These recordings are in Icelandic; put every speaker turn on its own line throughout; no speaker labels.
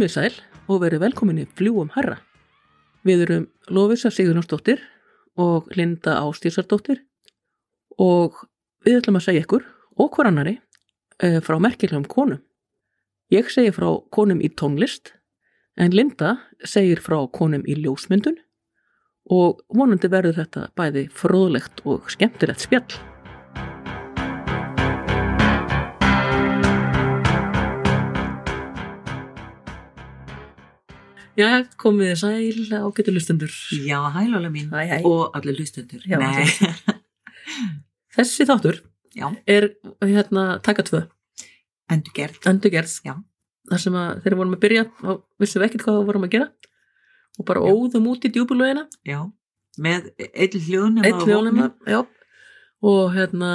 Komið sæl og verið velkominni fljúum herra. Við erum Lofisa Sigurjónsdóttir og Linda Ástísardóttir og við ætlum að segja ykkur og hver annari eh, frá merkilegum konum. Ég segi frá konum í tónlist en Linda segir frá konum í ljósmyndun og vonandi verður þetta bæði fróðlegt og skemmtilegt spjall. Já, komið þið sæl ágættu lustendur.
Já, hælulega mín
Hæ, hæ.
og allir hlustendur.
Já, Þessi þáttur
já,
er hérna taka tvö,
endur gert.
endurgerð.
Já.
Þar sem að þegar við vorum að byrja þá vissum við ekkert hvað við vorum að gera og bara
Já.
óðum út í djúbulögina,
Já, með eitt hljóðnum
eitt hljónum já, og hérna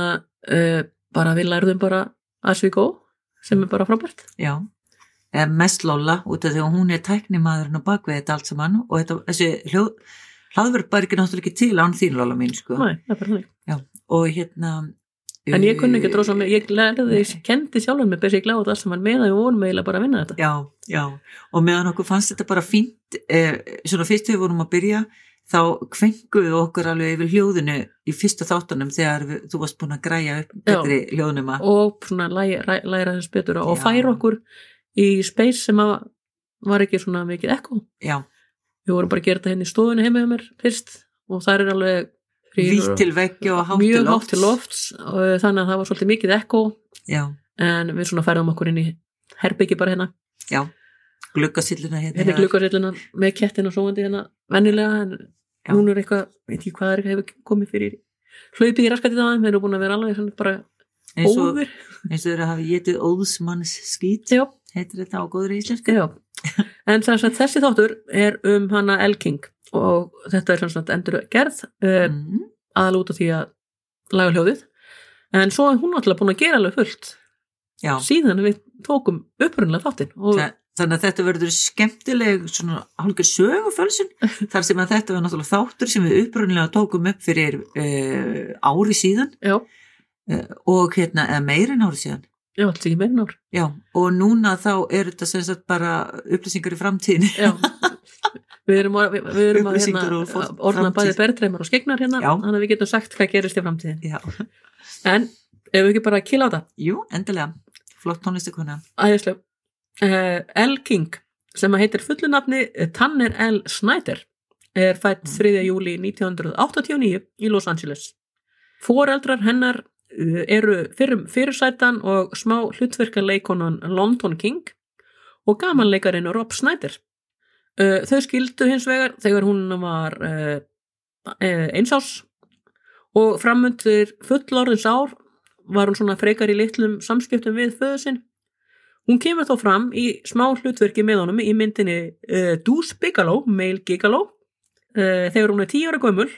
uh, bara við lærðum bara as we go, sem er bara frábært.
Já, eða mest Lolla út af því að hún er tæknimaðurinn á bakvið þetta allt saman og þetta, þessi hljóð, hlaðverð bara ekki náttúrulega ekki til án þín Lolla mín, sko.
Næ, það er bara.
Já, og hérna...
En ég kunni ekki
uh,
drósa mig, ég lærði, ég kendi sjálfum mig best ég gláði sem hann með að við vorum eiginlega bara að vinna þetta.
Já, já, og meðan okkur fannst þetta bara fínt, eh, svona fyrst við vorum að byrja, þá kvenguðu okkur alveg yfir hljóðinu í fyrsta þáttunum þegar við, þú varst búin að græja upp betri hljóðnuma.
og svona læra, læra, þess betur og færa okkur í space sem að var ekki svona mikið ekko
Já,
við vorum bara að gera þetta henni í stofunni heima hjá mér fyrst og það er alveg
vítt
og-
hátt til
hátt til lofts og þannig að það var svolítið mikið ekko en við svona færðum okkur inn í herbyggi bara hérna.
Já, gluggasilluna hérna.
hérna glukkarsillina með kettin og svoandi hérna vennilega en
Já.
hún er eitthvað, veit ekki hvað er hefur komið fyrir hlaupið í raskatið það við erum búin að vera alveg bara
eins og, eins og þeirra hafi getið óðsmanns skít,
Já.
Heitir þetta á góður íslensku.
Já, en sagt, þessi þáttur er um hana El King og þetta er sagt endur gerð uh,
Mm.
aðal út af því að laga hljóðið en svo er hún alltaf búin að gera alveg fullt
Já,
síðan við tókum upprunnilega þáttinn og
Þa- þannig að þetta verður skemmtileg svona hálfur sögufölsun þar sem að þetta var náttúrulega þáttur sem við upprunnilega tókum upp fyrir uh, ári síðan uh, og hérna, eða meira en ári síðan.
Já, alls ekki meira ár
Já, og núna þá er þetta sem sagt bara upplýsingar í framtíðinni.
já Við erum að, við, erum að hérna, orna bæði
framtíð.
berðreimar og skegnar hérna
Já.
þannig að við getum sagt hvað gerist í framtíðin
Já,
en ef við ekki bara kýla á þetta
jú, endilega. Flott tónlistakona.
Æðislega. Uh, L. King sem að heitir fullunafni Tanner L. Snyder er fætt
Mm.
3. júli 1989 í Los Angeles. Foreldrar hennar eru fyrrum fyrirsætan og smá hlutverkaleikonan London King og gamanleikarin Rob Snyder. Þau skildu hins vegar þegar hún var uh, einsás og framundir fullorðins ár var hún svona frekar í litlum samskiptum við föðu sinn. Hún kemur þó fram í smá hlutverki með honum í myndinni uh, Deuce Bigelow, Male Gigolo, uh, þegar hún er tíu ára gömul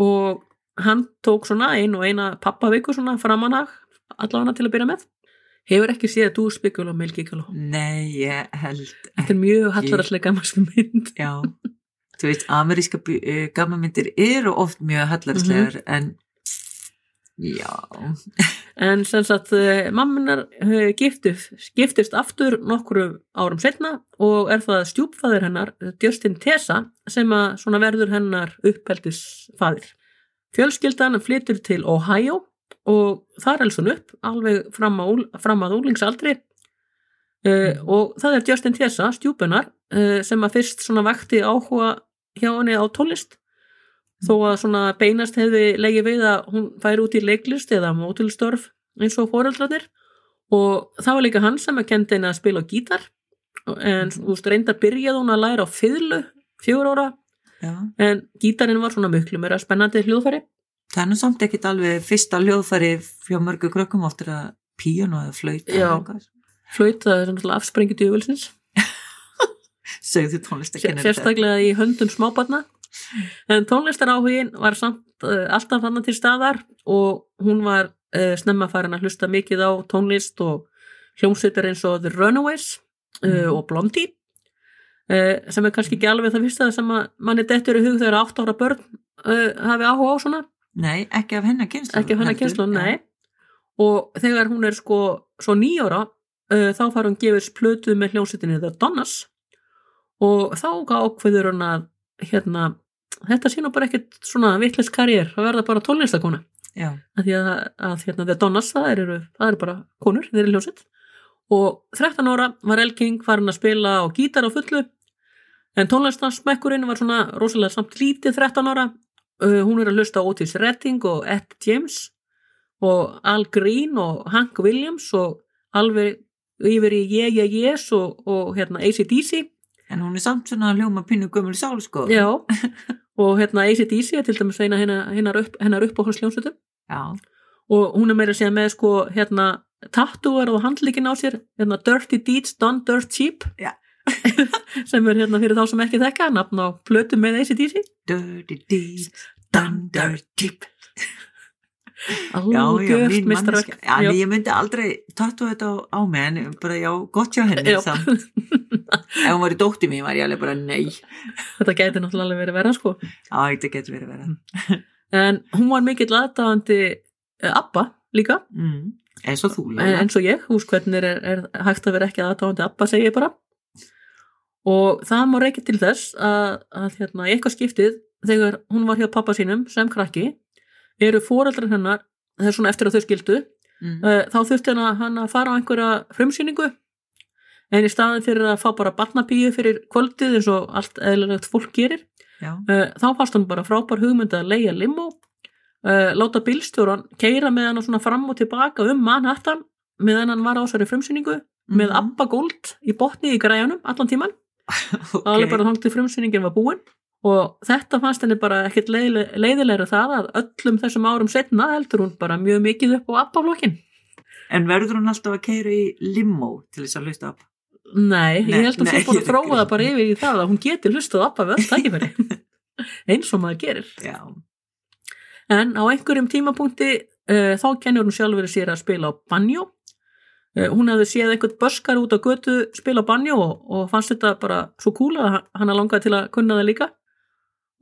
og hann tók svona ein og eina pappaviku svona framanag allavega til að byrja með. Hefur ekki séð Bigelow, Male Gigolo.
Nei, ég held
Þetta er mjög hallarallega gammars mynd.
Já, þú veist, ameríska uh, gammamyndir eru oft mjög hallarslegar
Mhm.
en já,
En sem sagt, uh, mamminar uh, giftist, giftist aftur nokkru árum setna og er það stjúpfæður hennar, Justin Tessa, sem að svona verður hennar uppeldisfæður. Fjölskyldan flytur til Ohio og þar elst hún upp alveg fram, á, fram að úlingsaldri uh, og það er Justin Tessa, stjúpunar, uh, sem að fyrst svona vakti áhuga hjá henni á tónlist. Þó að svona beinast hefði legið við að hún færi út í leiklist eða mótilstörf eins og foreldrarnir. Og það var líka hann sem að kendi henni að spila á gítar. En þú veist reyndar byrjaði hún að læra á fiðlu fjögur ára
já.
en gítarinn var svona miklu meira spennandi hljóðfæri
Það er nú samt ekkit alveg fyrsta hljóðfæri fjá mörgu krökkum oftur að
Já.
eða eitthvað.
flöyt það er svona afsprengi djöfulsins
Segðu tónlistakennir
sérstaklega í höndum smábarna en tónlistaráhugin var samt uh, alltaf hann til staðar og hún var uh, snemma farin að hlusta mikið á tónlist og hljómsveitar eins og The Runaways uh,
Mhm.
og Blondie sem er kannski ekki alveg það fyrsta sem að manni dettur í hug þegar átt ára börn uh, hafi áhuga á svona.
Nei, ekki af hennar kynslu
ekki af hennar kynslu, nei. Og þegar hún er sko svo nýjóra uh, þá fara hún gefis plötu með hljómsveitinni The Donnas. Og þá ákveður hún að hérna, þetta sé nú bara ekkit svona vitleis karriér að verða bara tónlistakona
já,
að því að, að hérna, The Donnas það eru, það eru bara konur, þeir eru hljómsveit. Og 13 ára var El King farin að spila á gítar á fullu en tónlistarsmekkurinn var svona rosalega samt lítið 13 ára. Uh, hún er að hlusta Otis Redding og Ed James og Al Green og Hank Williams og alveg yfir í Yeah Yeah Yes og, og hérna ACDC
en hún er samt svona hljóma pínu gömul sál sko.
Já. Og hérna ACDC er til dæmis eina hennar, upp, hennar uppáhaldsljónsutum
já,
og hún er meira að segja með sko hérna tattúar og handlíkin á sér. Hérna Dirty Deeds Done Dirt Cheap.
Já.
sem er hérna fyrir þá sem ekki þekka nafn á plötu með ACDC
dirty deeds
mistarak
manneskja. Já, en ég myndi aldrei tattu þetta á, mig en bara já, gott hjá henni ef hún var í dótti mín var ég alveg bara nei.
Þetta gæti náttúrulega verið verða sko.
Já, þetta getur verið vera
en hún var mikill aðdáðandi Abba líka.
Mm. eins og þú
en,
Lóla.
eins og ég, hús hvernig er, er hægt að vera ekki aðdáðandi Abba segi ég bara og það má reykja til þess að, að hérna, eitthvað skiptið þegar hún var hjá pappa sínum sem krakki eru foreldrar hennar það er svona eftir að þau skildu
mm.
uh, þá þurfti hann að, að fara á einhverja frumsýningu en í staðin fyrir að fá bara barnapíu fyrir kvöldið eins og allt eðlilegt fólk gerir uh, þá fannst hann bara frábær hugmynd að leia limó uh, láta bílstjóran keira með hann svona fram og tilbaka um Manhattan meðan hann var á þessari frumsýningu með
Mhm.
Abba Gold í botni í græjanum allan tíman
ok
alveg bara þangt til frumsýningin var búin og þetta fannst henni bara ekkit leiðile- leiðilegra það að öllum þessum árum setna heldur hún bara mjög mikið upp á Abba-flokkin
en verður hún alltaf að keira í limó til þess að hlusta upp
Nei,
Nei,
ég held að
nei,
hún búin að þróa það bara yfir í það að hún geti hlustað Abba við öll tækifæri. Eins og maður gerir.
Já,
En á einhverjum tímapunkti uh, þá kennur hún sjálfur sér að spila á banjó. Uh, hún hefði séð einhvern börskar út á götu spila banjó og, og fannst þetta bara svo cool að hann- langaði til að kunna það líka.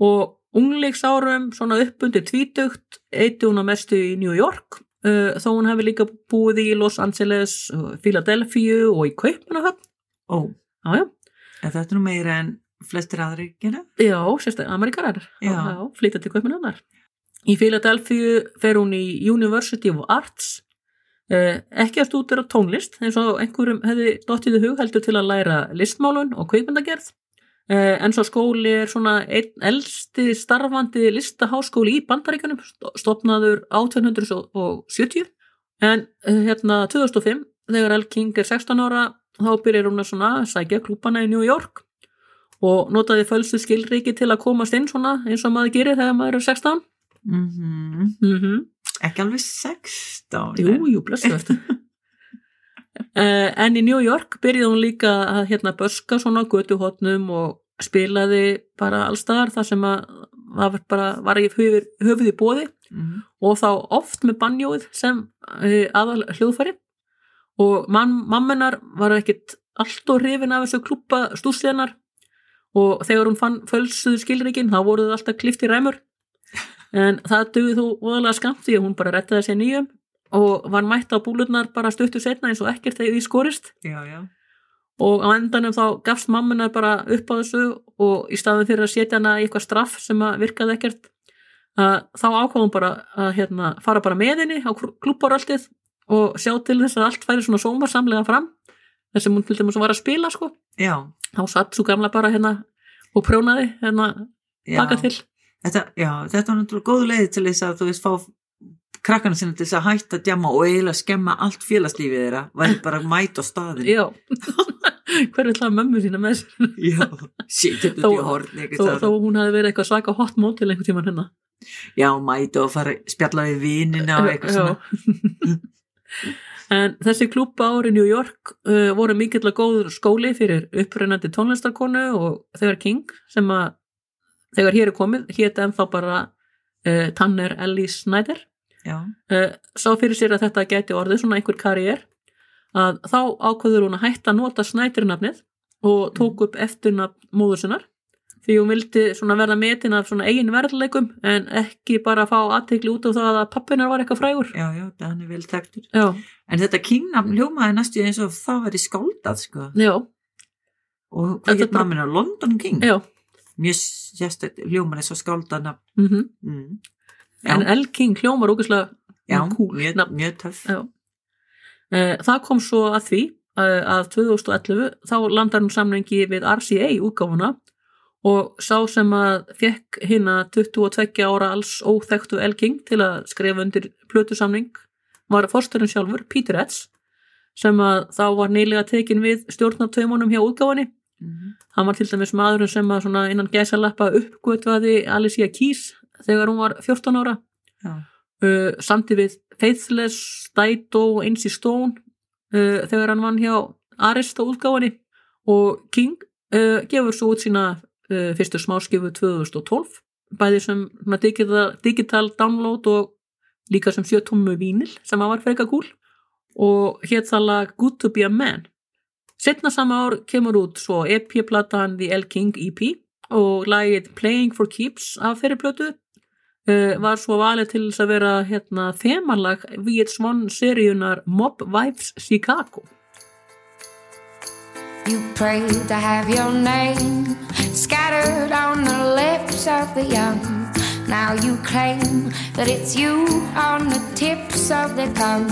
Og unglingsárum, svona uppundi tvítugt, eitti hún að mestu í New York, uh, þó hún hefði líka búið í Los Angeles, Philadelphia og í Kaupmannahöfn.
ó,
Já, já,
en þetta er nú meira en flestir aðri gera
já, sérstaklega Amerikanar. Til Kaupmannahöfnar. Í Philadelphia fer hún í University of Arts Eh, ekki að stúdera tónlist eins og einhverjum hefði dottið í hug heldur til að læra listmálun og kveikmyndagerð eh, en svo skóli er svona einn elsti starfandi listaháskóli í bandaríkanum stopnaður 1870 en eh, hérna 2005 þegar El King er 16 ára þá byrjar hún að svona sækja klúpana í New York og notaði fölstu skilriki til að komast inn svona eins og maður gerir þegar maður er 16
mm
mhm
ekki alveg 16
Jú, jú, blessu eftir. uh, en í New York byrjaði hún líka að hérna börska svona götuhotnum og spilaði bara allstaðar þar sem að var, bara, var í höfuð, höfuð í bóði
mm.
og þá oft með banjóið sem uh, aðal hljóðfæri. Og mammenar var ekkit allt og hrifin af þessu klúpa stúslenar og þegar hún fann fölsuðu skilríkin þá voru þau alltaf klift í ræmur en það dugði þú voðalega skamt því að hún bara rettaði sér nýjum og var mætt á búlurnar bara stuttu setna eins og ekkert þegar því skorist.
Já, já.
Og á endanum þá gafst mammunar bara upp á þessu og í staðin fyrir að setja hana í eitthvað straff sem að virkaði ekkert þá ákváðum bara að hérna, fara bara með henni á klúparöldið og sjá til þess að allt færi svona sómarsamlega fram þess að hún til dæmis var að spila sko.
Já,
þá satt svo gamla bara hérna og prjónaði hérna baka til
Þetta, já, þetta var náttúrulega góð leið til þess að þú veist fá krakkana sinna til þess að hætta að djama og eiginlega skemma allt félagslífið þeirra væri bara að mæta á staðin
já. Hver vil það mömmu sína með sér?
Já, út
Þó-
í horni
þó, hún hafi verið eitthvað svaka hot mótil einhvern tíman hérna.
Já, mæta og fara spjalla við vinina og eitthvað svona.
En þessi klúpa ári New York uh, voru mikill að góður skóli fyrir upprennandi tónlistarkonu og þegar King sem að þegar hér er komið hétt ennþá bara uh, Tanner Ellie Snyder uh, sá fyrir sér að þetta gæti orðið svona einhver karriér að þá ákveður hún að hætta að nota Snyder nafnið og tók upp eftirnafn móður sinnar því hún vildi svona verða metin af svona eigin verðleikum en ekki bara fá aðtegli út á það að pappinar var eitthvað frægur.
Já, já, er vel þekktur.
Já,
en þetta kingnafn hljómaði næstu eins og það væri skáldað sko.
Já,
og hvað
er
heit
bara-
mamina, London King?
Já.
Mjög sérstætt hljómaði svo skáldað nafn
mm.
Mm.
en
já,
El King hljómar ógæslega
já,
cool
mjög, mjög töff.
Já. Eh, Það kom svo að því eh, að 2011 þá landar hún samningi við RCA útgáfuna og sá sem að fekk hérna 22 ára alls óþekktu El King til að skrifa undir plötusamning var forsturinn sjálfur Peter Etz sem að þá var nýlega tekin við stjórnartaumunum hjá útgáfunni
Mhm.
hann var til dæmis maðurinn sem að svona innan gæsalappa uppgötvaði Alicia Keys þegar hún var 14 ára.
Já,
uh, samti við Faithless, Dido, Ainsley Stone uh, þegar hann vann hjá Arista útgáfinni og King uh, gefur svo út sína uh, fyrstu smáskifu 2012 bæði sem digital, digital download og líka sem sjötummu vínil sem var freka kúl. Og hétt það lag Good to be a man setna sama ár kemur út svo EP-platan The El King EP og lagið Playing for Keeps af þeirri plötu uh, var svo valið til þess að vera hérna, þemalag VH1 seríunar Mob Wives Chicago
You pray to have your name scattered on the lips of the young. Now you claim that it's you on the tips of their tongue.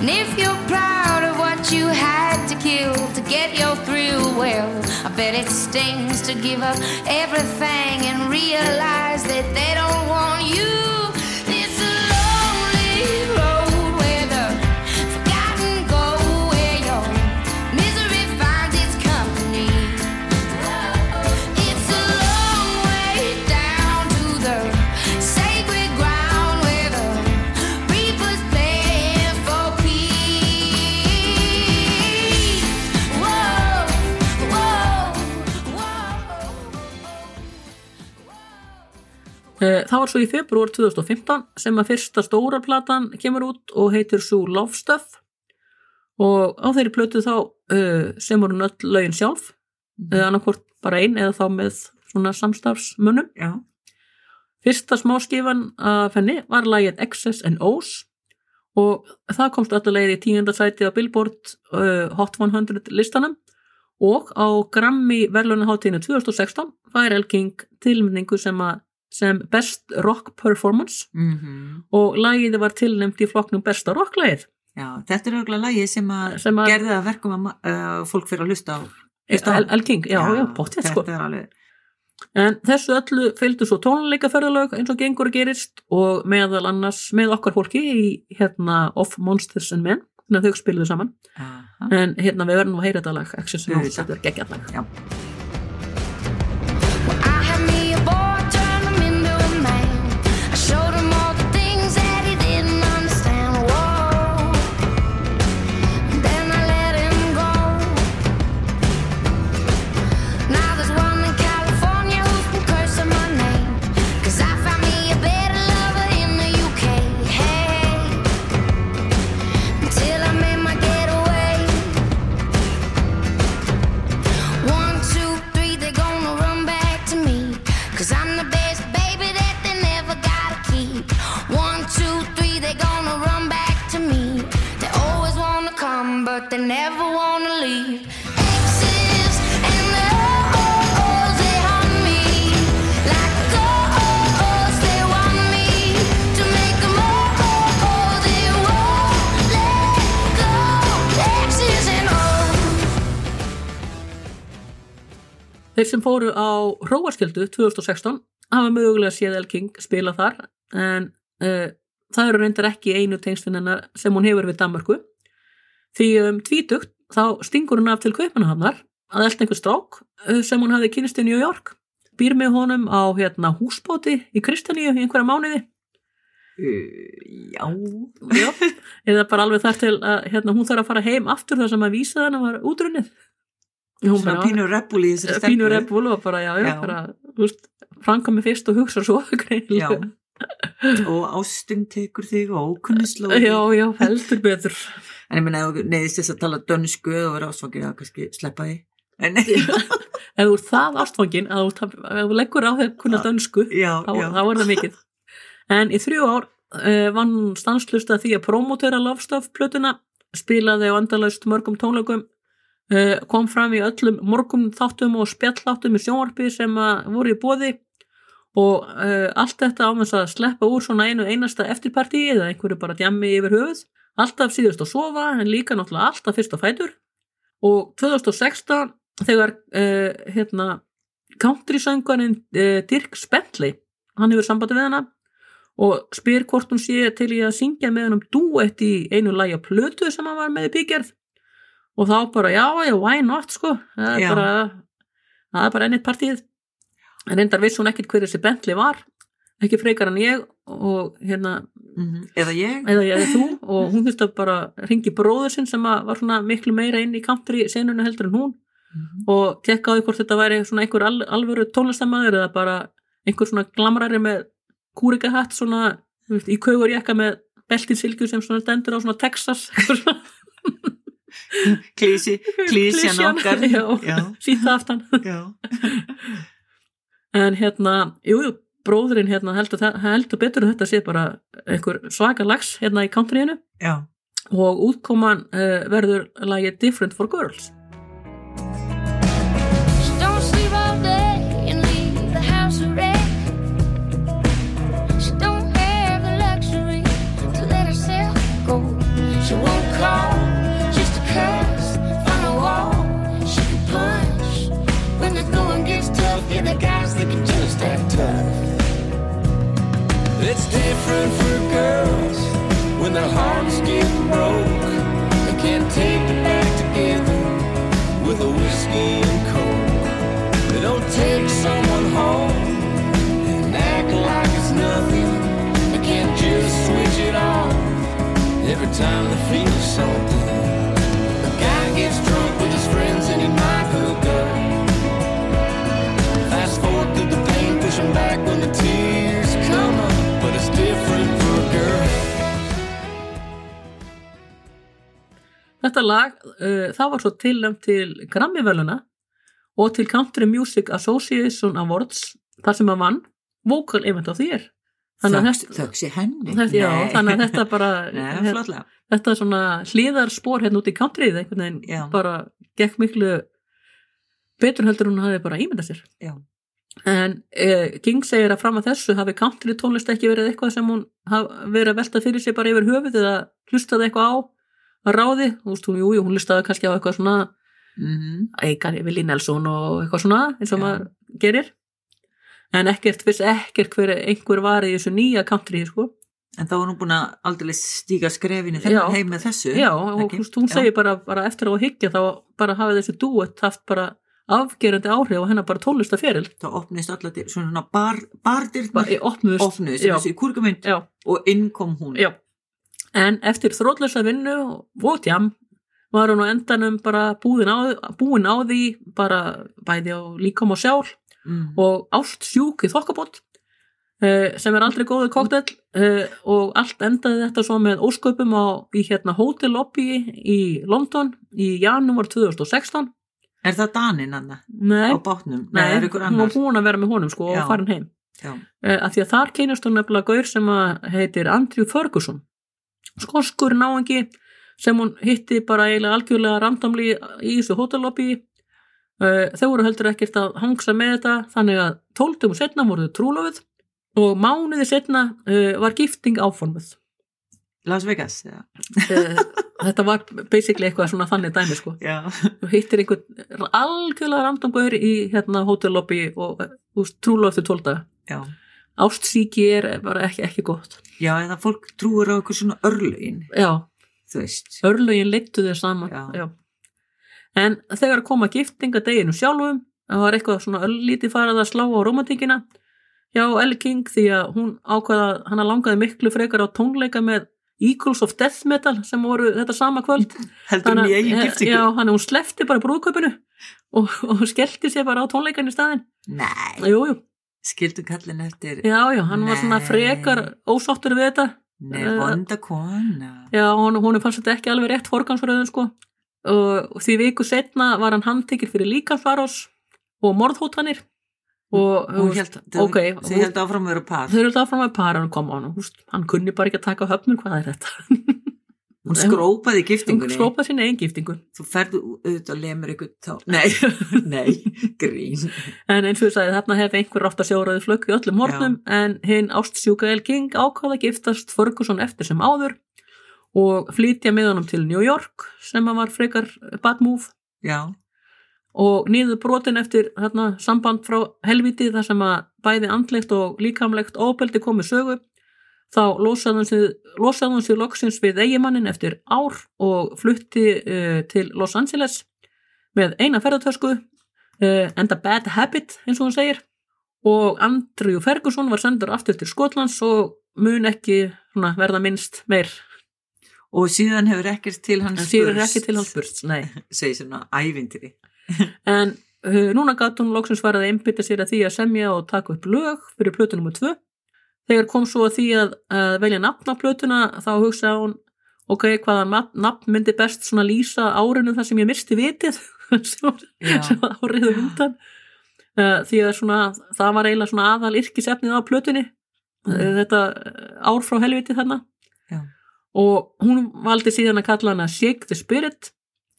And if you're proud of what you had to kill to get your thrill, well, I bet it stings to give up everything and realize that they don't want you.
Það var svo í februar 2015 sem að fyrsta stóra platan kemur út og heitir svo Love Stuff og á þeirri plötu þá uh, semur hún öll lögin sjálf. Eða annarkvort bara ein eða þá með svona samstarfsmunum.
já,
Fyrsta smáskifan af henni var lagið X's and O's. Og það komst öllu leið í tíunda sæti á Billboard uh, Hot 100 listanum. Og á Grammy verðlunaháttíðinu 2016 fær El King tilmyndingu sem, að, sem Best Rock Performance
mm
og lagið var tilnæmt í flokknum Besta Rocklagið.
já, þetta er auðvitað lagið sem
Sem að-
gerði að verkum að uh, fólk fyrir að hlusta á hlusta á.
El, El King, já, já, bóttið sko. En þessu öllu fylgdu svo tónleikaferðalög eins og gengur gerist og meðal annars með okkar fólki í hérna Of Monsters and Men, þannig að þau spiluðu saman.
aha,
En hérna við verðum að heyra þetta lag, Access
Auðvitað.
þetta er geggjart lag.
já,
Þeir sem fóru á Hróaskjöldu 2016 hafa mögulega séð El King spila þar en uh, það eru reyndar ekki einu tengstunina sem hún hefur við Danmarku því um tvítugt þá stingur hún af til Kaupmannahafnar að elda einhver strák uh, sem hún hafði kynist í New York. Býr með honum á hérna, húsbóti í Kristaníu í einhverja mánuði.
Já.
Já. eða bara alveg þar til að hérna, hún þarf að fara heim aftur þar sem að vísa þannig var útrunnið
svona pínu reppul í þessari stelpu
pínu reppul og bara já, já, bara veist, framkvæmi fyrst og hugsa svo
og ástin tekur þig og ókunnuslóð
já, já, heldur betur.
En ég þú neyðist þess að tala dönsku og vera ásvangið að kannski sleppa því. En
ef þú ert það ástfangin ef þú leggur á þegar kunna dönsku
já,
þá, þá er það mikið. En í þrjú ár uh, vann stanslust að því að promotera Lofstaf plötuna spilaði á andalaust mörgum tónleikum kom fram í öllum morgum þáttum og spjalláttum í sjónvarpi sem að voru í bóði og uh, allt þetta ámess að sleppa úr svona einu einasta eftirparti eða einhverju bara djammi yfir höfuð. Alltaf síðust að sofa en líka náttúrulega alltaf fyrst á fætur. Og 2016 þegar hérna country-söngarinn Dirk Bentley hann hefur sambandi við hana og spyr hvort hún sé til í að syngja með hann um duett í einu lagi að plötu sem hann var með í píkjörð og þá bara já, já, why not sko? Það er bara bara ennið partíð en reyndar viss hún ekkit hver þessi Bentley var ekki frekar en ég og hérna
mhm. eða ég?
eða ég eða þú. Og hún þurfti að bara ringi bróður sinn sem var svona miklu meira inn í country senuna heldur en hún.
Mhm.
og tekka á því hvort þetta væri svona einhver al, alvöru tónlistamæður eða bara einhver svona glamrari með kúrikahatt svona í kaugur jakka með beltið silkju sem svona stendur á svona Texas. Eitthvað svona
klísi, klísjan okkar.
síta aftan. En hérna, jú, jú, bróðurinn hérna heldur, heldur betur að þetta sé bara einhver svaka lags hérna í countryinu og útkoman uh, verður lagi Different for Girls
Different for girls when their hearts get broke. They can't take it back together with a whiskey and coke. They don't take someone home and act like it's nothing. They can't just switch it off every time they feel something.
Þetta lag, uh, það var svo tilnæmt til Grammy-veluna og til Country Music Association Awards þar sem að vann Vocal Event. Þannig að
Þöks,
þetta,
þöksi henni
þetta, já, þannig að þetta bara,
Nei,
þetta er svona hlýðarspor hérna út í countryð, einhvern veginn
Já.
bara gekk miklu betur heldur hún hafi bara ímyndað sér.
Já.
En eh, King segir að fram að þessu hafi country tónlist ekki verið eitthvað sem hún hafi verið að velta fyrir sig bara yfir höfuð eða hlustaði eitthvað á að ráði, þú veist hún, jú, jú, hún hlustaði kannski á eitthvað svona
Mhm.
Eikar Willi Nelson og eitthvað svona eins og
Já.
maður gerir en ekkert, viss ekkert hver einhver var í þessu nýja country sko.
En þá var hún búin að aldrei stíga skrefinu heim með þessu
já, og
ekki?
hún segir bara, bara eftir á að hyggja þá bara hafið þessu duett haft bara afgerandi áhrif og hennar bara tónlistaferil
Þá opnist allar svona bar, bardyrnar
bara í opnuðust
opnuðist
já,
í kúrkumynd
já,
og inn kom hún
já. En eftir þrótlösa vinnu og tjam var hún á endanum bara búin á, búin á því bara bæði á líkom og sjál
mm.
og ást sjúk í þokkabót uh, sem er aldrei góðu koktel uh, og allt endaði þetta svo með ósköpum á, í hérna Hotel Lobby í London í janúar 2016
Er það Danin hann
nei,
á bátnum?
nei
ykkur
hún var búin að vera með honum sko
Já.
og farin heim
Já.
uh, af því að þar kynast hún nefnilega gaur sem að heitir Andrew Ferguson skoskur náengi sem hún hitti bara eiginlega algjörlega randomli í þessu hótellobby uh, þau voru heldur ekkert að hangsa með þetta þannig að tóltum og setna voru þau trúlofið og mánuði setna uh, var gifting áformuð
Las Vegas? Já.
uh, þetta var basically eitthvað svona þannig dæmi sko þú hittir einhvern algjörlega random gaur í hérna hótellobby og trúlofið tólta
Já.
Ástsíki er bara ekki, ekki gott.
Já, eða fólk trúur á eitthvað svona örlögin,
já, örlögin leittu þér saman.
Já.
en þegar koma giftinga deginu sjálfum það var eitthvað svona örlítið farað að slá á romantíkina já, Ellie King því að hún ákvaða hann langaði miklu frekar á tónleika með Eagles of Death Metal sem voru þetta sama kvöld.
Heldur hún í eigin giftingu?
já, hann hún slefti bara brúðköpunu og, og skellti sér bara á tónleikan í staðin
Nei,
jú, jú,
skildu kallin eftir,
já, já, hann var svona
Nei.
frekar ósáttur við þetta.
Nei,
Eh,
vonda kona.
Já, hún, hún fannst þetta ekki alveg rétt forgansröðun sko. Og, og því viku setna var hann handtekir fyrir líkansvarás og morðhótanir. Og
hún held,
ok,
þau
hún-
held áfram að vera par.
þau eru alltaf fram að para hann koma hann, húst, hann kunni bara ekki að taka höfnum hvað er þetta
hún skrópaði í
hún
giftingunni
skrópaði sinni eigin giftingu.
Þú ferðu auðvitað og lemur ykkur þá nei, nei, grín.
En eins og ég sagði þarna hef einhver rátt að sjóraði flögg í öllum hornum en hinn ástsjúka El King ákvaða að giftast Ferguson eftir sem áður og flytja með honum til New York sem var frekar bad move.
Já,
og niður brotin eftir þarna, samband frá helviti þar sem að bæði andlegt og líkamlegt óbeldi komið sögu þá losaði hún sig, loksins við eigimannin eftir ár og flutti uh, til Los Angeles með eina ferðartösku uh, enda bad habit eins og hún segir og Andrew Ferguson var sendur aftur til Skotlands og mun ekki svona, verða minnst meir
og síðan hefur ekkert til hans
en síður ekki til hans burst, nei
segir svona ævintýri
En uh, núna gat hún loksins farið að einbytta sér að því að semja og taka upp lög fyrir plötu nr. 2. Þegar kom svo að því að, að velja nafn á plötuna þá hugsaði hún ok, hvaða nafn, myndi best svona lýsa árinu þar sem ég misti vitið sem, var árið undan. Uh, því að svona, það var eiginlega svona aðal yrkisefnið á plötunni mm. þetta uh, ár frá helviti þarna
Já.
og hún valdi síðan að kalla hana Shake the Spirit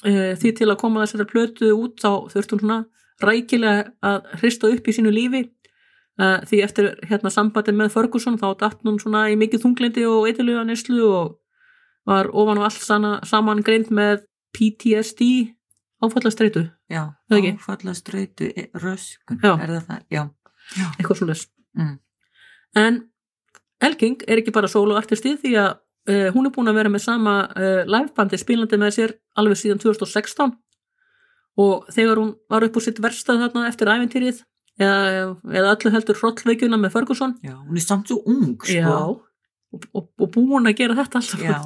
uh, því til að koma þessari plötu út þá þurfti hún svona rækilega að hrista upp í sínu lífi uh, því eftir hérna sambandi með Ferguson þá datt hún svona í mikið þunglindi og eitthvað neslu og var ofan og allt sana, saman greint með PTSD áfallastreitu,
já,
Það ekki?
áfalla ströytu röskun,
Já.
er það það? já,
eitthvað svo
Mm.
en Elking er ekki bara soloartisti því að uh, hún er búin að vera með sama uh, livebandi spilandi með sér alveg síðan 2016 og þegar hún var upp úr sitt verstað þarna eftir æventýrið eða, eða öllu heldur hrollveikjuna með Ferguson.
Já, hún er samt svo ung sko.
Já, og, og, og búin að gera þetta alltaf.
Já,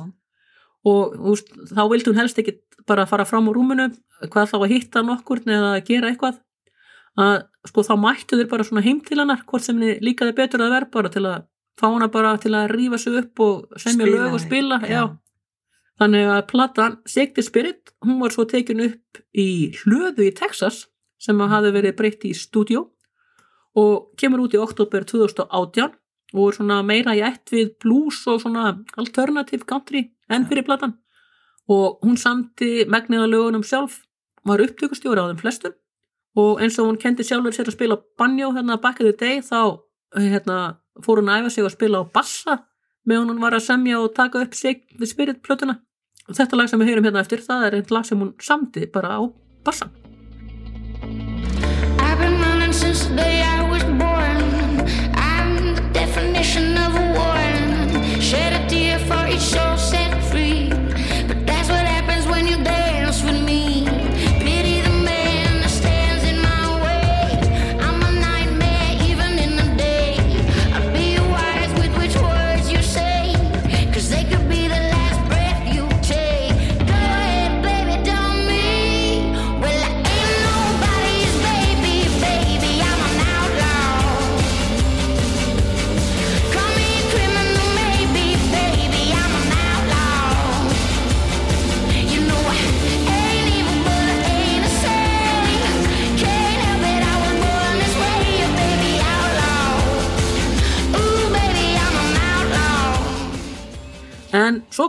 og veist, þá vildi hún helst ekki bara fara fram úr rúminu hvað þá að hitta nokkur eða að gera eitthvað. Að sko þá mættu þeir bara svona heim til hennar hvort sem henni líkaði betur að vera bara til að fá hana bara til að rífa sig upp og semja lög og spila
já.
já. þannig að platan the Spirit, hún var svo tekin upp í hlöðu í Texas sem að hafi verið breytt í stúdjó og kemur út í oktober 2018 og er svona meira í ætt við blues og svona alternative country enn fyrir platan. Og hún samti megniða lögunum sjálf var upptökustjóri á þeim flestum. Og eins og hún kendi sjálfur sér að spila banjó hérna back in the day þá hérna, fór hún að æfa sig að spila á bassa meðan hún var að semja og taka upp sig við spirit plötuna. Og þetta lag sem við heyrum hérna eftir það er einn lag sem hún samti bara á bassan
I've been running since the day I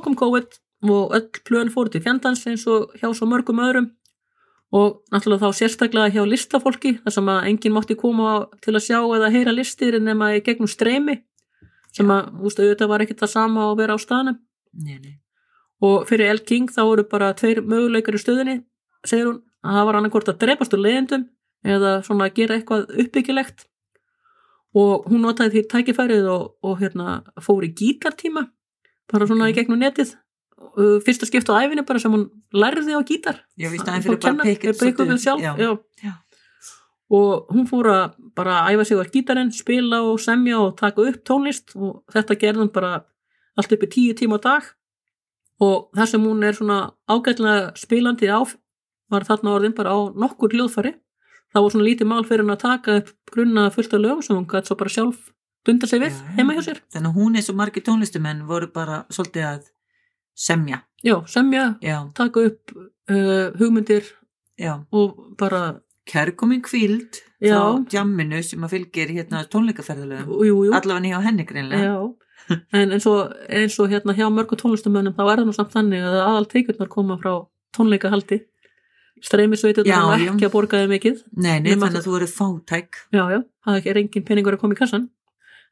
kom COVID og öll plön fóru til fjandans eins og hjá svo mörgum öðrum. Og náttúrulega þá sérstaklega hjá listafólki þar sem að enginn mátti koma til að sjá eða heyra listir nema í gegnum streymi sem að, veist, auðvitað var ekkert það sama að vera á staðnum.
Nei, nei.
og fyrir El King þá voru bara tveir möguleikar í stöðinni, segir hún að það var annarkvort að drepast úr leiðendum eða svona að gera eitthvað uppbyggilegt. Og hún notaði því tækifærið og, og hérna fór í gítartíma bara svona í gegnum netið. Uh, fyrsta skipt á æfinni bara sem hún lærði á gítar.
Já, við
Fór
fyrir bara já.
og hún fór að bara æfa sig á gítarinn, spila og semja og taka upp tónlist. Og þetta gerði hún bara allt upp í tíu tíma á dag. Og það sem hún er svona ágætlega spilandi á var þarna orðin bara á nokkur hljóðfari það var svona lítið mál fyrir hann að taka upp grunna fullt af lögum sem hún gæti svo bara sjálf dunda sig við
Já,
heima hjá sér.
þannig að hún eins og margir tónlistumenn voru bara svolítið að semja.
Já, semja,
já,
taka upp uh, hugmyndir
já,
og bara
kærkomin kvíld frá jamminu sem að fylgir hérna
jú,
allavega nýja á henni greinlega
en eins og, eins og hérna hjá mörgu tónlistamönnum þá er það nú samt þannig að aðal teikurnar koma frá tónleikahaldi. Og
já.
ekki að borga þeim mikið
nei, nei, þannig að þú eru fátæk.
Já, já, það er engin peningur að koma í kassan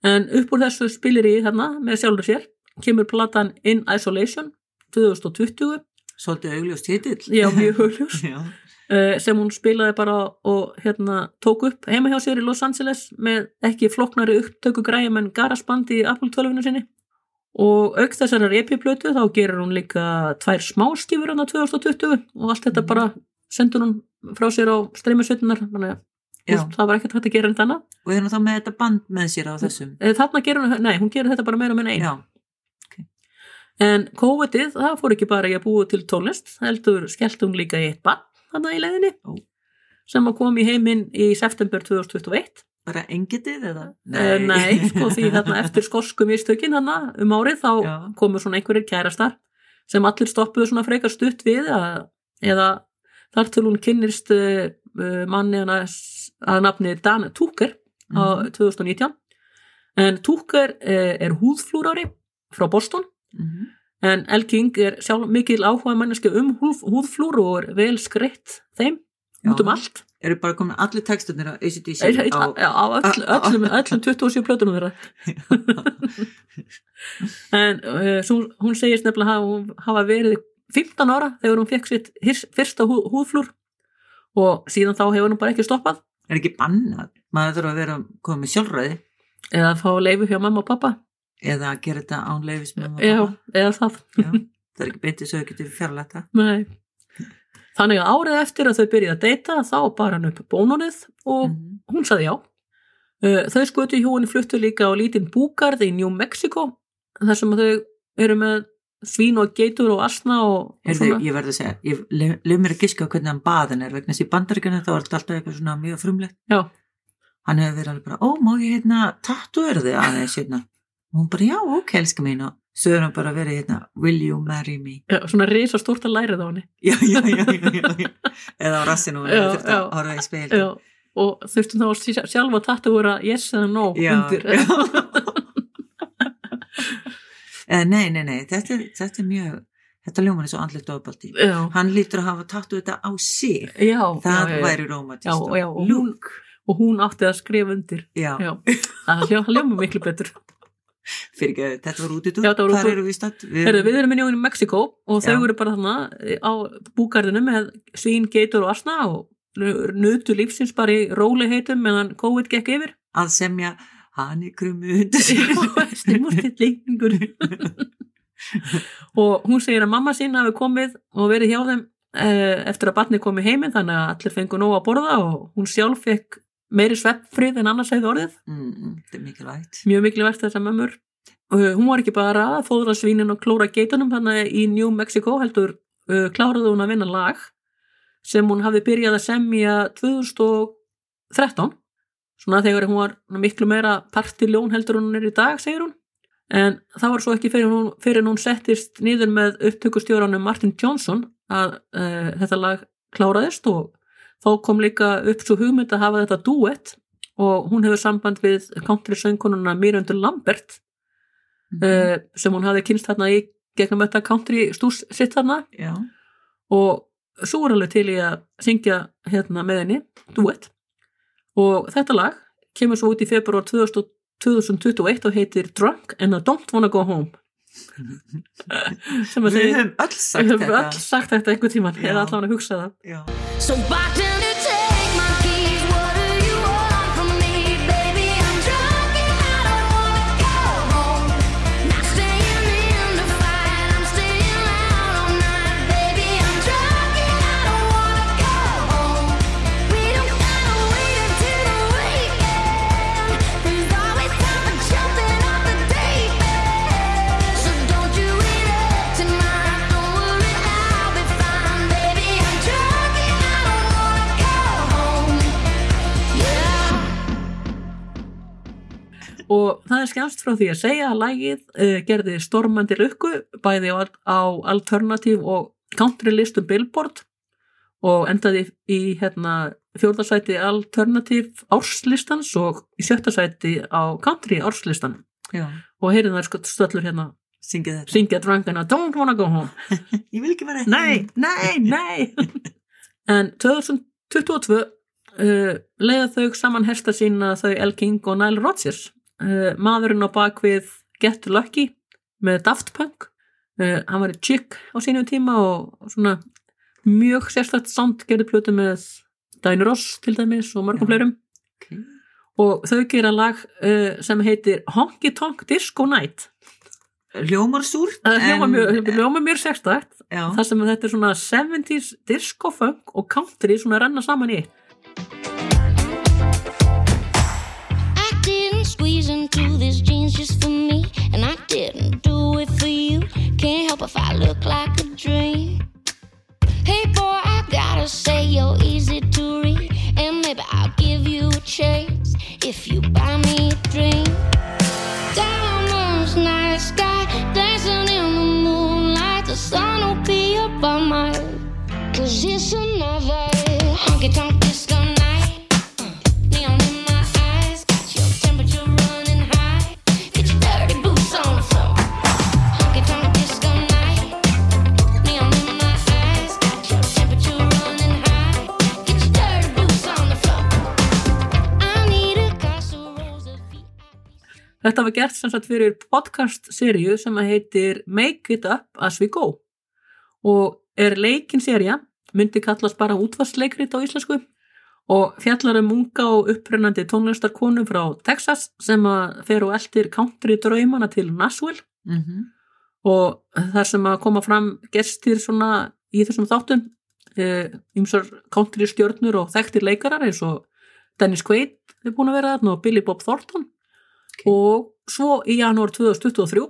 en upp úr þessu spilir í hérna með sjálfur sér. Kemur platan In Isolation 2020
svolítið augljós titill.
Já, mjög hugljós
já,
uh, sem hún spilaði bara og hérna tók upp heima hjá sér í Los Angeles með ekki floknari upptöku græjum en GarageBand í Apple 12 sinni. Og auk þessarar EP-plötu þá gerir hún líka tvær smáskifur á 2020 og allt þetta
Mhm.
bara sendur hún frá sér á streymisveitunar þannig að það var ekkert hægt að gera en þannig
og er hún þá með þetta band með sér á þessum.
Þarna gerir hún, nei, hún gerir þetta bara meira með einn
já,
en COVID-ið, það fór ekki bara í að búa til tónlist, heldur skellt hún líka í eitt bann þarna í leiðinni.
Ó.
sem kom í heiminn í september 2021
bara engitið eða?
Nei, nei. sko því þarna eftir skosku mistökin þarna um árið þá
Já.
komu svona einhverjir kærastar sem allir stoppuðu svona frekar stutt við að, eða þar til hún kynnist uh, manni hana s- að nafni Dan Tucker á
Mhm.
2019 en Tucker uh, er húðflúrari frá Boston
Mhm.
en El King er sjálf mikil áhuga manneski um húð, húðflúr og er vel skreitt þeim út um
Já.
allt
eru bara komin allir textunir á ACDC
á,
á,
á öll, öllum, öllum 27 plötunum þeirra en uh, svo, hún segist nefnilega að hafa verið 15 ára þegar hún fekk sitt fyrsta hú, húðflúr og síðan þá hefur hún bara ekki stoppað.
Er ekki bannað? Maður þarf að vera komið sjálfræði.
Eða fá leifu hjá mamma og pappa
eða að gera þetta án leifis með mamma og pappa.
eða það.
Já, það er ekki beintið svo þau getur fjarlægt það.
Nei. þannig að árið eftir að þau byrjuði að deyta þá bar hann upp bónunið og
Mhm.
hún saði já. Uh, þau skutu hjóinu fluttu líka á lítinn búgarð í New Mexico þar sem að þau eru með svín og geitur og asna og, og
Heyrðu, ég verði að segja, ég lef, mér að giska hvernig hann baðin er vegna þess að í bandaríkjana þá er þetta alltaf eitthvað svona mjög frumlegt.
Já,
hann hefur verið alveg bara, ó, má ég hérna tattuður þig? Aðeins hérna. Og hún bara, já, ok, elska mín. Og svo er hann bara verið hérna, will you marry me?
Já, svona risa stórt að lærið á henni.
Já, já, já, já, eða á rassinu og hann þurft að horfa í speil
já, og þurftum þá sjálfa að tattu vera yes eða no undir
eða nei, nei, nei þetta, er- þetta er mjög, þetta ljóman er svo andlegt ofbaldi hann lítur að hafa tattu þetta á sig.
Já,
það
já,
væri rómatist
og hún- og hún átti að skrifa undir.
Já,
það hljóma miklu betur.
Fyrir ekki, þetta var út í hvað
útúr.
eru við statt? Við,
Herðu, við erum í New Mexico og þau eru bara þarna á búgarðinu með svín, geitur og asna og nutu lífsins bara í róliheitum meðan COVID gekk yfir.
Að semja hann í krummu undir sig
stimmustillingur og hún segir að mamma sín hafi komið og verið hjá þeim eh, eftir að barni komið heiminn þannig að allir fengu nóg að borða og hún sjálf fekk meiri sveppfrið en annars hefði orðið.
Mm, þetta er mikilvægt.
Mjög mikilvægt þessar mömmur. Uh, hún var ekki bara að fóðra svínin og klóra geitunum þannig í New Mexico heldur uh, kláraði hún að vinna lag sem hún hafði byrjað að semja 2013 svona þegar hún var miklu meira partiljón heldur hún er í dag segir hún. En það var svo ekki fyrir hún, fyrir hún settist niður með upptökustjóranum Martin Johnson að uh, þetta lag kláraðist og þá kom líka upp svo hugmynd að hafa þetta duett og hún hefur samband við country söngkonuna Mirjöndur Lambert
Mhm.
uh, sem hún hafði kynst þarna í gegnum þetta country stús sitt þarna.
Já,
og svo er alveg til í að syngja hérna með henni, duett og þetta lag kemur svo út í februar 2000 2021 og heitir Drunk and I Don't Wanna Go Home. Sem að
við höfum öll sagt
við höfum
þetta.
öll sagt þetta einhvern tíman eða allavega að hugsa það.
Já.
So bartender, take
frá því að segja að lægið uh, gerði stormandi lukku bæði á, á alternativ og country listum Billboard og endaði í hérna, fjórðarsæti alternativ árslistans og í sjötta sæti á country árslistan.
Já,
og heyrðum þær sko stöllur hérna
syngja
drangana Don't wanna go home.
Ég vil ekki vera
Nei, nei, nei. En 2022 uh, leiða þau saman hesta sína þau El King og Nile Rodgers uh, maðurinn á bakvið Get Lucky með Daft Punk. Uh, hann var í Chick á sínum tíma og, svona mjög sérstætt sound gerði plötu með Diana Ross til dæmis og mörgum fleirum.
Ok.
og þau gera lag uh, sem heitir Honky Tonk Disco Night.
Hljómar súrt. en-
mjög, mjög sérstætt
Já,
þar sem þetta er svona 70s disco funk og country svona renna saman í
look like a dream. Hey boy, I gotta say you're easy to read, and maybe I'll give you a chance if you buy me a drink. Diamonds, night sky, dancing in the moonlight. The sun will be up on my cause it's another honky tonk disco
Þetta var gert sem sagt fyrir podcast-seríu sem að heitir Make It Up As We Go. Og er leikin-sería, myndi kallast bara útvarsleikrit á íslensku og fjallar um unga og upprennandi tónlistarkonu frá Texas sem að fer og eldir country draumana til Nashville.
Mhm,
og þar sem að koma fram gestir svona í þessum þáttum ymsar country stjörnur og þekktir leikarar eins og Dennis Quaid er búin að vera þarna og Billy Bob Thornton
Ok.
og svo í janúar 2023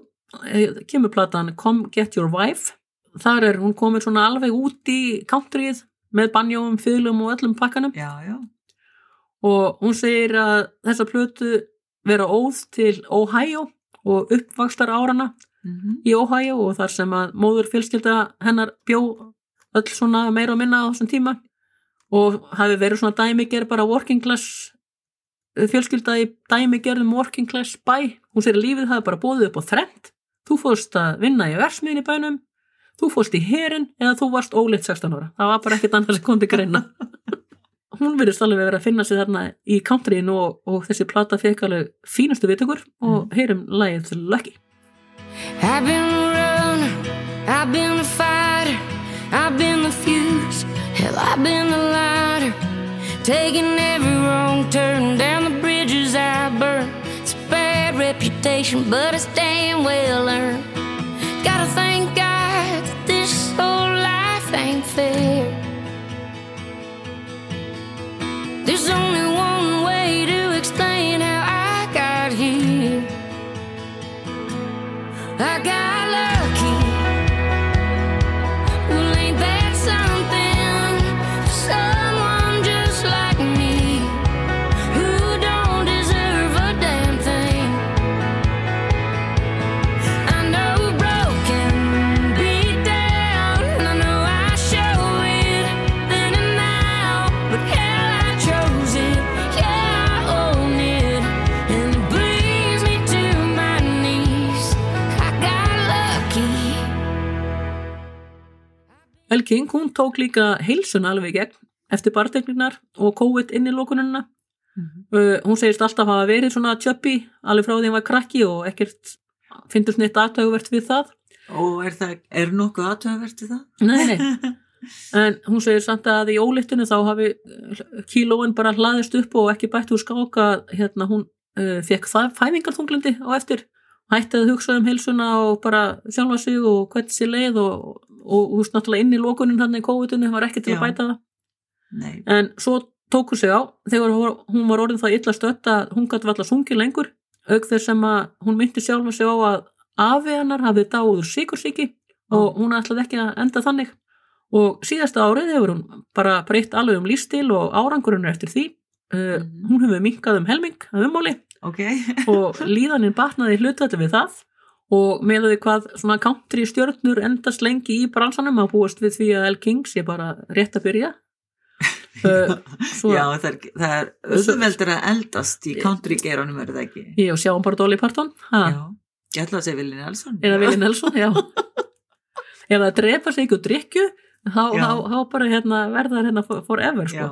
eh, kemur platan Come Get Your Wife þar er hún komin svona alveg út í countryið með banjóum, fylgum og öllum pakkanum
já, já.
og hún segir að þessa plötu vera óð til Ohio og uppvakstar árana
mhm,
í Ohio og þar sem að móður fjölskylda hennar bjó öll svona meira og minna á þessum tíma og hafi verið svona dæmiger bara working class eh, fjölskylda í dæmigerðum working class bæ hún að lífið hafi bara bóðið upp á þrennt. Þú fórst að vinna í versmiðin í bænum þú fórst í herin eða þú varst óleitt 16 ára. Það var bara ekkert annað sem kom til greina. Hún verðist alveg verið að finna sig þarna í countryin og, og þessi plata fekk alveg fínustu viðtökur og heyrum lagið til Lucky.
I've been a runner, I've been a fighter, I've been the fuse, hell, I've been the lighter. Taking every wrong turn down the bridges I burn. It's a bad reputation, but it's damn well earned. Gotta thank God that this whole life ain't fair. There's only one way to explain how I got here. I got
El King, hún tók líka heilsun alveg gegn eftir bartekningar og COVID inn í lókununa.
Mhm.
Uh, hún segist alltaf hafa verið svona tjöppi alveg frá því hún var krakki og ekkert finnst neitt aðtöguvert við það.
Og er það, er nokkuð aðtöðavert í það?
Nei, nei. En hún segir samt að í ólittinu þá hafi uh, kílóin bara hlaðist upp og ekki bætt úr skáka hérna hún uh, fekk það fæðingarþunglindi á eftir hætti að hugsa um heilsuna og bara sjálfa sig og hvernig sér leið og, og veist náttúrulega inn í lókunin hann í COVID-inu var ekki til
Já.
að bæta það
Nei.
en svo tók hún sig á þegar hún var- orðin það illa stött að hún gæti valla sungið lengur auk þess sem að hún myndi sjálfa sig á að afi hennar hafði dáður sikursíki og hún ætlaði ekki að enda þannig og síðasta árið hefur hún bara breytt alveg um lífstil og árangurinn er eftir því uh,
Mhm.
hún hefur minkað um helming að ummáli
Ok.
og líðaninn batnaði hlutvætti við það. Og með því hvað svona country stjörnur endast lengi í bransanum að búast við því að El King sé bara rétt að byrja. Uh, svo,
Já, það er, það er auðveldur að eldast í country geranum er það ekki?
Og sjáum bara Dolly Parton ha,
Já, ég ætla að segja Vili Nelson.
Eða
Já.
Willi Nelson, já. Ef það drepa sig ykkur drikju þá,
Já.
þá, þá bara hérna, verða það hérna for- forever sko.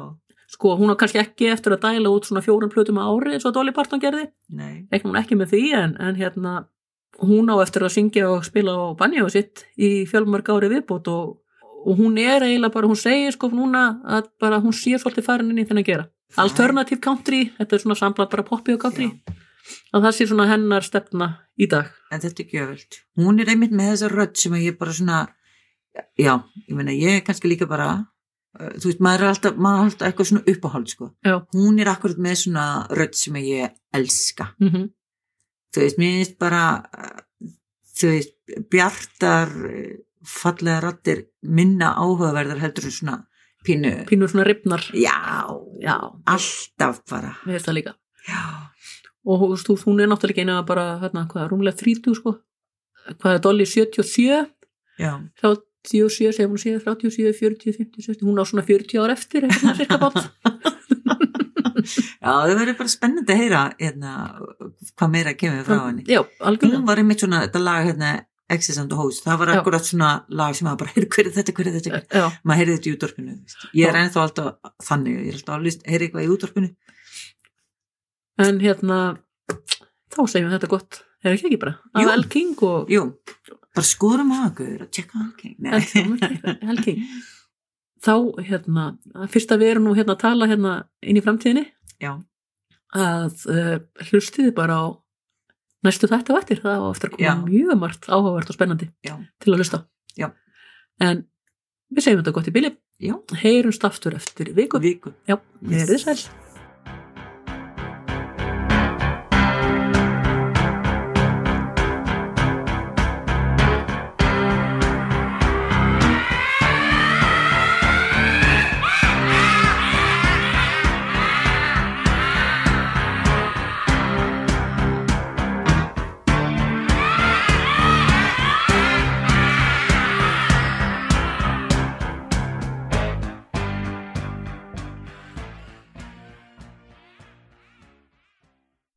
Já,
sko, hún á kannski ekki eftir að dæla út svona fjórum plötum á ári eins og Dolly Parton gerði. Reiknum hún ekki með því en, en hérna hún á eftir að syngja og spila á banjóðu sitt í fjölmörg ári viðbót og, og hún er eiginlega bara, hún segir sko núna að bara hún sé svolítið farin inn í þennan gera. Alternative country, þetta er svona samblað bara poppi og country, að það sé svona hennar stefna í dag.
En þetta er gjöfult. Hún er einmitt með þessa rödd sem ég bara svona Já, ég meina ég er kannski líka bara þú veist, maður er alltaf, maður er alltaf eitthvað svona uppáhald sko.
Já.
Hún er akkurat með svona rödd sem ég elska.
Mm
þú veist, mér finnst bara uh, þú veist, bjartar fallega rattir minna áhugaverðar heldur svona pínu,
pínur svona ripnar
já,
já,
alltaf bara.
Við veist það líka.
Já,
og þú veist, hún er náttúrulega einu að bara, hérna, hvað, rúmlega 30 sko. Hvað er Dolly 77
já,
37, segir hún séð 37, 40, 50, 60 hún á svona 40 ár eftir
já, það verður bara spennandi að heyra hérna, hvað meira kemur frá henni.
Já, algjörlega.
Hún var einmitt svona, þetta lag hérna Access and the Host, það var akkurat svona lag sem maður bara, heyrðu hver er þetta, hver er þetta?
Já,
maður heyrði þetta í veist. ég er ennþá alltaf þannig, ég er alltaf að list- heyri eitthvað í útvarpinu.
En hérna þá segjum við þetta gott er ekki ekki bara, af El King og
jú, bara skoðum á okkur og tjekka okay.
El, El King þá hérna, fyrst að við erum nú hérna að tala hérna inn í framtíðinni.
Já,
að uh, hlustiði bara á næstu þætti á eftir, það á eftir að koma
Já.
mjög margt áhugavert og spennandi
Já.
til að hlusta. En við segjum þetta gott í bili.
Já,
heyrumst aftur eftir viku.
Viku.
Við erum sæl